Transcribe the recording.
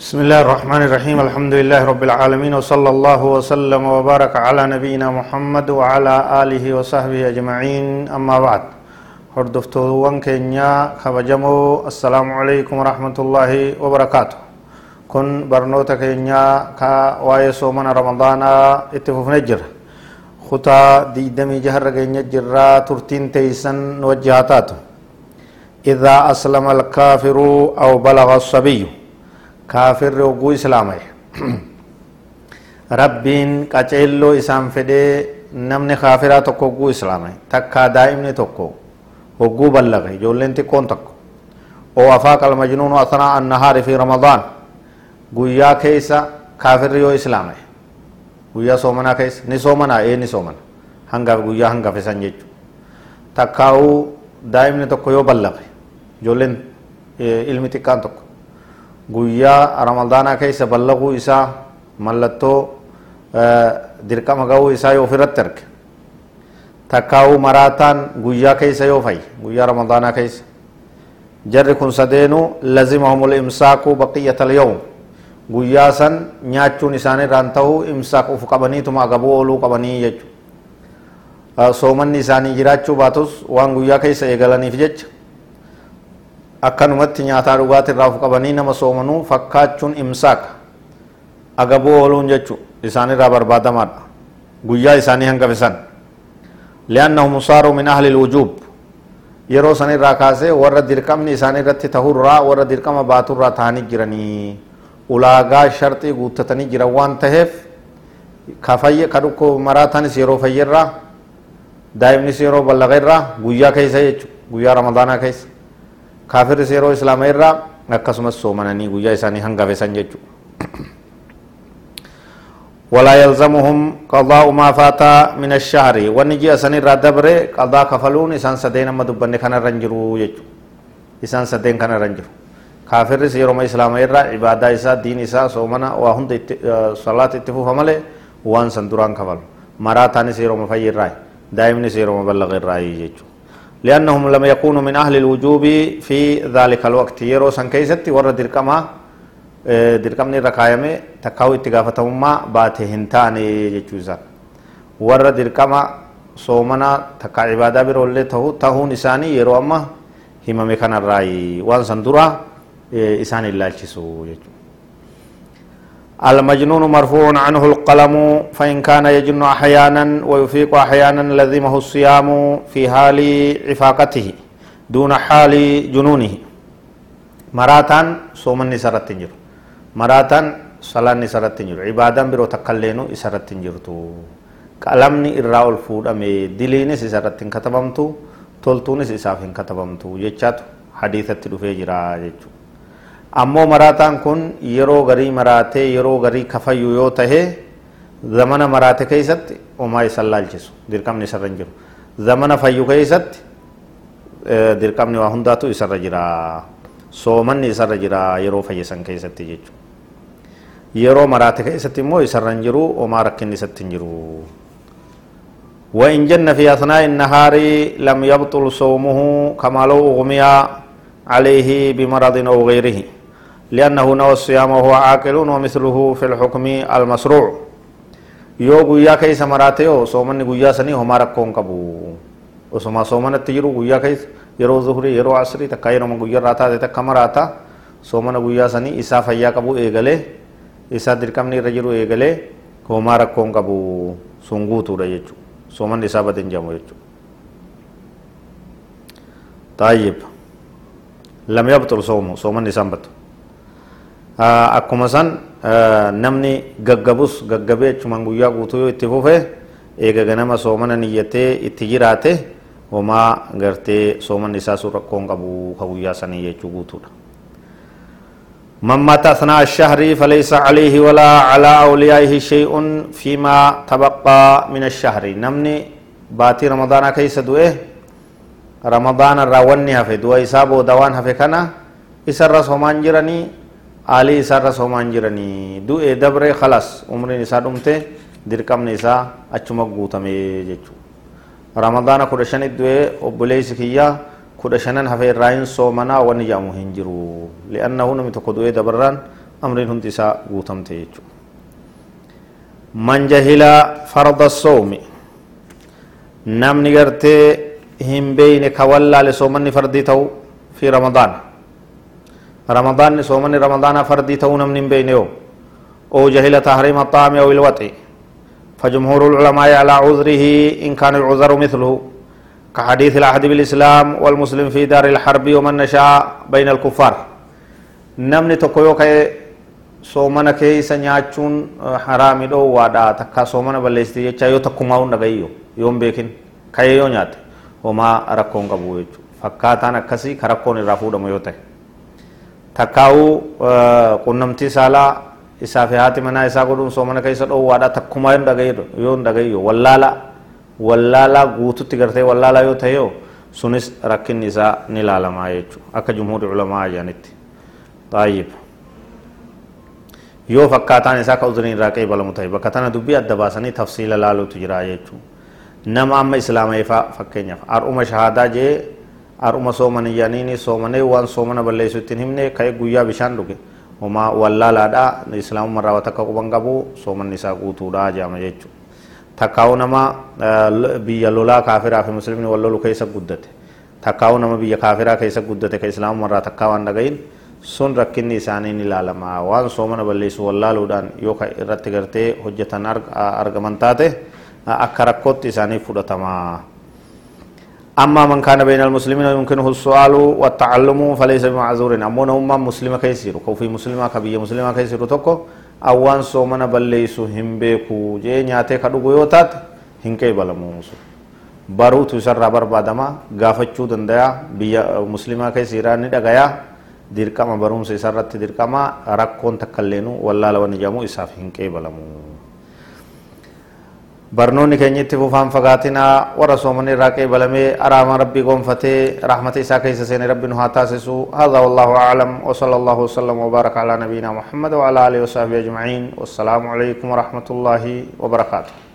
بسم الله الرحمن الرحيم الحمد لله رب العالمين وصلى الله وسلم وبارك على نبينا محمد وعلى آله وصحبه أجمعين أما بعد هردفتوان كينيا خبجمو السلام عليكم ورحمة الله وبركاته كن برنوتا كينيا كا وايسو من رمضان اتفوف نجر خطا دي دمي جهر كينيا جرا ترتين تيسن وجهاتاتو إذا أسلم الكافر أو بلغ الصبي kaafirri hogguu islaama'e rabbiin qaceelloo isaan fedhee namni kaafiraa tokko hogguu islaama'e takkaa daa'imni tokko hogguu ballaqe ijoolleen xiqqoon tokko oo afaaqa almajnuunu athnaa annahaari fi ramadaan guyyaa keessa kaafirri yoo islaama'e guyyaa soomanaa keessa ni soomanaa ee ni soomana hangaaf guyyaa hangafe san jechu takkaa'uu daa'imni tokko yoo ballaqe ijoolleen ilmi xiqqaan tokko guyyaa ramadaanaa keessa ballaquu isaa mallattoo dirqama ga'uu isaa yoo ofirratti arge takkaa'uu maraataan guyyaa keessa yoo fayye guyyaa ramadaanaa keessa jarri kun sadeenuu lazimahumul imsaakuu baqiyyata alyawm guyyaa san nyaachuun isaanirraan ta'uu imsaak uf qabaniituma agabuu ooluu qabanii jechu soomanni isaanii jiraachuu baatus waan guyyaa keessa eegalaniif jecha akkanumatti nyaataa dhugaatii irraa of qabanii nama soomanuu fakkaachuun imsaaka agabuu ooluun jechu isaanirraa barbaadamaadha guyyaa isaanii hangafisan liannahum saaruu min ahli lwujuub yeroo san irraa kaasee warra dirqamni isaanii irratti tahurraa warra dirqama baaturraa tahanii jiranii ulaagaa sharxii guuttatanii jiran waan taheef ka fayye ka maraatanis yeroo fayyerraa daa'imnis yeroo ballaqeerraa guyyaa keessa jechu guyyaa ramadaanaa keessa kaafirri yeroo islaama irraa akkasumas soomananii guyyaa isaanii hangafesan jechuudha. ولا يلزمهم قضاء ما فات من الشهر ونجي أسن الردبر قضاء كفلون إسان سدين ما دبن كان رنجرو يجو إسان سدين كان رنجرو كافر سيرو ما إسلام إرى عبادة إسا دين إسا سومنا وهند صلاة اتفو فمله وان سندران كفل مراتان سيرو ما فير راي دائم سيرو ما بلغ الراي يجو لأنهم لم يكونوا من أهل الوجوب في ذلك الوقت يرو سن كيست ورد دركما دركمني ركايمه تكاو اتغافتهما باته هنتاني جچوزا ورد دركما soomana takka cibaadaa biroollee tahu tahuun isaanii yeroo amma himame kanarraa waan san dura isaan ilaalchisu jechuudha المجنون مرفوع عنه القلم فإن كان يجن أحيانا ويفيق أحيانا لزمه الصيام في حال عفاقته دون حال جنونه. مراتان صوم نسرت تنجر مراتان صلاة نسرت تنجر عبادة برو تقلينو إسرت تنجرتو قلمني إراء الفود أمي دلينس إسرت كتبمتو تولتونس إساف كتبمتو. يجاتو حديثة دفع جرا ammoo maraataan kun yeroo garii maraatee yeroo garii kafayyu yoo tahe zamana maraate keeysatti homaa isan laalchisu dirqamni isarra hin jiru zamana fayyu keeysatti dirqamni waa hundaatu isarra jira soomanni isarra jira yeroo fayyisan keessatti jechu yeroo maraate keessatti immoo isarra hin jiru homaa rakkinni isatti hin jiru وإن جن في أثناء النهار لم يبطل صومه كما لو أغمي عليه بمرض أو غيره لأنه نوى الصيام وهو عاقل ومثله في الحكم keessa maraate yoo soomanni guyyaa sanii homaa rakkoon qabu osuma soomanatti jiru guyyaa keessa yeroo zuhurii yeroo asrii takka yeroo guyyaa irraa taate takka maraata soomana guyyaa sanii isaa fayyaa qabu eegalee isaa dirqamni irra jiru eegalee homaa rakkoon qabu sun guutuudha jechuudha soomanni isaa badin jedhamu jechuudha. طيب لم يبطل صومه صوما نسان akkuma san namni gaggabus gaggabee achumaan guyyaa guutuu yoo itti fufe eega ganama soomana niyyatee itti jiraate homaa gartee soomanni isaa sun rakkoon qabu ka guyyaa sanii jechuu guutuudha من مات أثناء الشهر فليس عليه ولا على أوليائه شيء فيما تبقى من الشهر نمني باتي رمضان كيس دوئه رمضان الراوني هفه دوئه إسابه دوان هفه كنا إسر رسومان جراني aalii isaarra soomaan jiranii du'e dabree khalas umriin isaa dhumte dirqamni isaa achuma guutame jechuudha ramadaana kudha shanit du'e obboleessi kiyyaa kudha shanan hafe irraa hin soomanaa wanni jedhamu hin jiru li'annahu namni tokko du'ee dabarraan amriin hundi isaa guutamte jechuudha man jahila farda soomi namni gartee hin beeyne ka wallaale soomanni fardii ta'u fi ramadaana ramadaana fardii ta'uu namni hin beeyne yoo أو جهل تحريم الطعام أو الوطء فجمهور العلماء على عذره إن كان العذر مثله كحديث العهد بالإسلام والمسلم في دار الحرب ومن نشاء بين الكفار نمني تقويو كي soomana keeysa nyaachuun haraami dhoowwaadha takka soomana balleessiti jecha yoo takkumaa hunda gayyo yoon beekin kayee yoo nyaate homaa rakkoon qabu jechuudha fakkaataan akkasii ka rakkoon irraa fuudhamu yoo ta'e takkaa'uu qunnamtii saalaa isaa fi haati manaa isaa godhuun soomana keessa dhoowwaadha takkumaa yoo yoo dhagayyo wallaala wallaalaa guututti gartee wallaalaa yoo ta'e sunis rakkinni isaa ni ilaalamaa jechuudha akka jumhuuri ulamaa jedhanitti xaayib yoo fakkaataan isaa ka uzuriin irraa qeebalamu ta'e bakka tana dubbii adda baasanii tafsiila laaluutu jira jechuudha nama amma islaameeffaa fakkeenyaaf har'uma shahaadaa jee har'uma soomanii yaaniini soomanee waan soomana balleessu ittiin himne ka'ee guyyaa bishaan dhuge homaa wallaalaadha islaamummaa irraa takka quban qabu soomanni isaa guutuudha jedhama jechuudha. Takkaa'uu nama biyya lolaa kaafiraa fi musliimni wal lolu keessa guddate takkaa'uu nama biyya kaafiraa keessa guddate ka islaamummaa irraa takkaa waan dhagayin sun rakkinni isaanii ni ilaalama waan soomana balleessu wallaaluudhaan yoo irratti gartee hojjetan argaman taate akka rakkootti isaanii fudhatama. أما من كان بين المسلمين يمكنه السؤال والتعلم فليس بمعذور أمون أمة مسلمة كيسير كوفي مسلمة كبية مسلمة كيسير تكو أوان سومنا بليسو هم بيكو جي نياتي كدوغو يوتات هنكي بلموسو baruutu isarraa barbaadama gaafachuu danda'a biyya muslimaa keessa jiraanni dhagayaa dirqama barumsa isarratti dirqama rakkoon takka illeen wallaala wanni jedhamu isaaf hin qeebalamu. Barnoonni keenya itti fufaan fagaatinaa warra soomanii irraa qeebalamee araama rabbii gonfatee rahmata isaa keessa seene rabbi nu haa taasisu والله أعلم وصلى الله وسلم وبارك على نبينا محمد وعلى آله وصحبه أجمعين والسلام عليكم ورحمة الله وبركاته